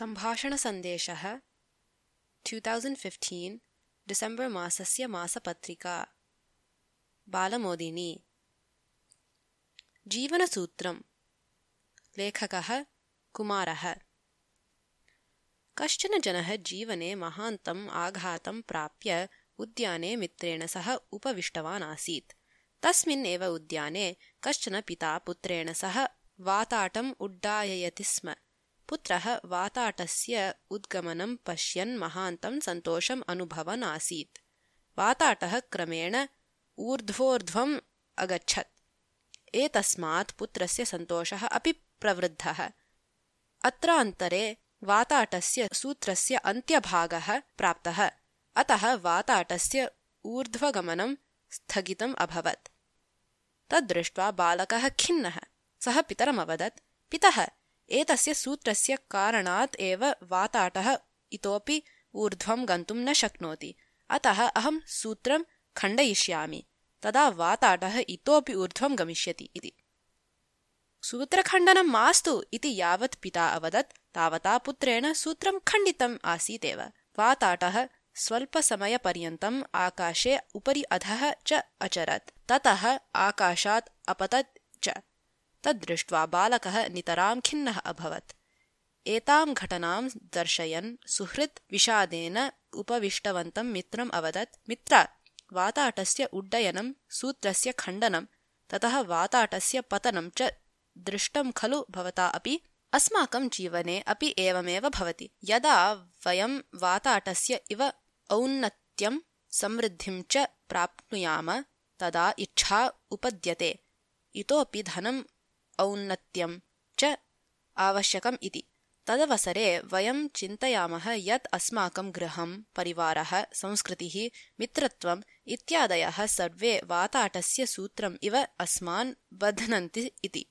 सम्भाषणसन्देशः two thousand fifteen December मासस्य मासपत्रिका। बालमोदिनी। जीवनसूत्रम्। लेखकः कुमारः। कश्चन जनः जीवने महान्तम् आघातं प्राप्य उद्याने मित्रेण सह उपविष्टवान् आसीत्। तस्मिन् एव उद्याने कश्चन पिता पुत्रेण सह वाताटम् उड्डाययति स्म पुत्रः वाताटस्य उद्गमनं पश्यन् महान्तं सन्तोषम् अनुभवन् आसीत् वाताटः क्रमेण ऊर्ध्वोर्ध्वम् अगच्छत्। एतस्मात् पुत्रस्य सन्तोषः अपि प्रवृद्धः। अत्रान्तरे वाताटस्य सूत्रस्य अन्त्यभागः प्राप्तः। अतः वाताटस्य ऊर्ध्वगमनं स्थगितम् अभवत्। तद्दृष्ट्वा बालकः खिन्नः। सः पितरमवदत् पितः एतस्य सूत्रस्य कारणात् एव वाताटः इतोपि ऊर्ध्वं गन्तुं न शक्नोति। अतः अहं सूत्रं खण्डयिष्यामि। तदा वाताटः इतोपि ऊर्ध्वं गमिष्यति इति। सूत्रखण्डनं मास्तु इति यावत् पिता अवदत्। तावता पुत्रेण सूत्रं खण्डितम् आसीतेव। वाताटः स्वल्पसमयपर्यन्तम् आकाशे उपरि अधः च अचरत्। ततः आकाशात् अपतत् च तद्दृष्ट्वा बालकः नितरां खिन्नः अभवत्। एतां घटनां दर्शयन् सुहृत् विषादेन उपविष्टवन्तं मित्रम् अवदत् मित्र वाताटस्य उड्डयनं सूत्रस्य खण्डनं ततः वाताटस्य पतनं च दृष्टं खलु भवता अपि अस्माकं जीवने अपि एवमेव भवति। यदा वयं वाताटस्य इव औन्नत्यं समृद्धिं च प्राप्नुयाम तदा इच्छा उपद्यते। इतोपि धनं औन्नत्यं च आवश्यकम् इति। तदवसरे वयं चिन्तयामः यत् अस्माकं गृहं परिवारः संस्कृतिः मित्रत्वम् इत्यादयः सर्वे वाताटस्य सूत्रम् इव अस्मान् बध्नन्ति इति।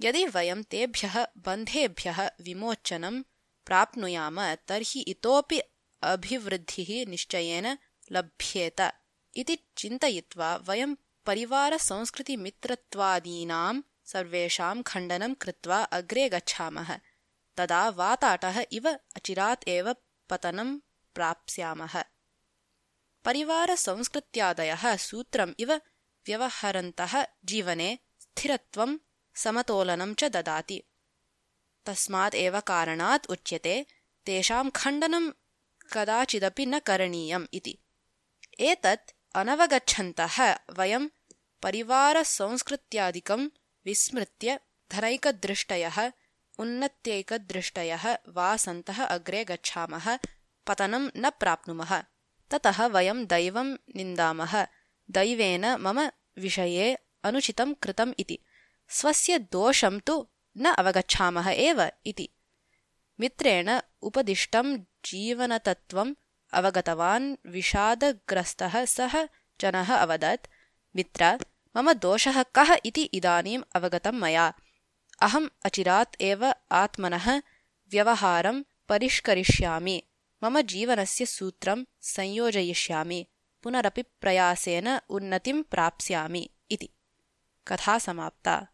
यदि वयं तेभ्यः बन्धेभ्यः विमोचनं प्राप्नुयाम तर्हि इतोपि अभिवृद्धिः निश्चयेन लभ्येत इति चिन्तयित्वा वयं परिवारसंस्कृतिमित्रत्वादीनां सर्वेषां खण्डनं कृत्वा अग्रे गच्छामः। तदा वाताटः इव अचिरात् एव पतनं प्राप्स्यामः। परिवारसंस्कृत्यादयः सूत्रम् इव व्यवहरन्तः जीवने स्थिरत्वं समतोलनं च ददाति। तस्मात् एव कारणात् उच्यते तेषां खण्डनं कदाचिदपि न करणीयम् इति। एतत् अनवगच्छन्तः वयं परिवारसंस्कृत्यादिकं विस्मृत्य धनैकदृष्टयः उन्नत्यैकदृष्टयः वा सन्तः अग्रे गच्छामः पतनं न प्राप्नुमः। ततः वयं दैवं निन्दामः। दैवेन मम विषये अनुचितं कृतम् इति। स्वस्य दोषं तु न अवगच्छामः एव इति। मित्रेण उपदिष्टं जीवनतत्त्वम् अवगतवान् विषादग्रस्तः सः जनः अवदत् मित्र मम दोषः कः इति इदानीम् अवगतं मया। अहम् अचिरात् एव आत्मनः व्यवहारं परिष्करिष्यामि। मम जीवनस्य सूत्रं संयोजयिष्यामि। पुनरपि प्रयासेन उन्नतिं प्राप्स्यामि इति। कथा समाप्ता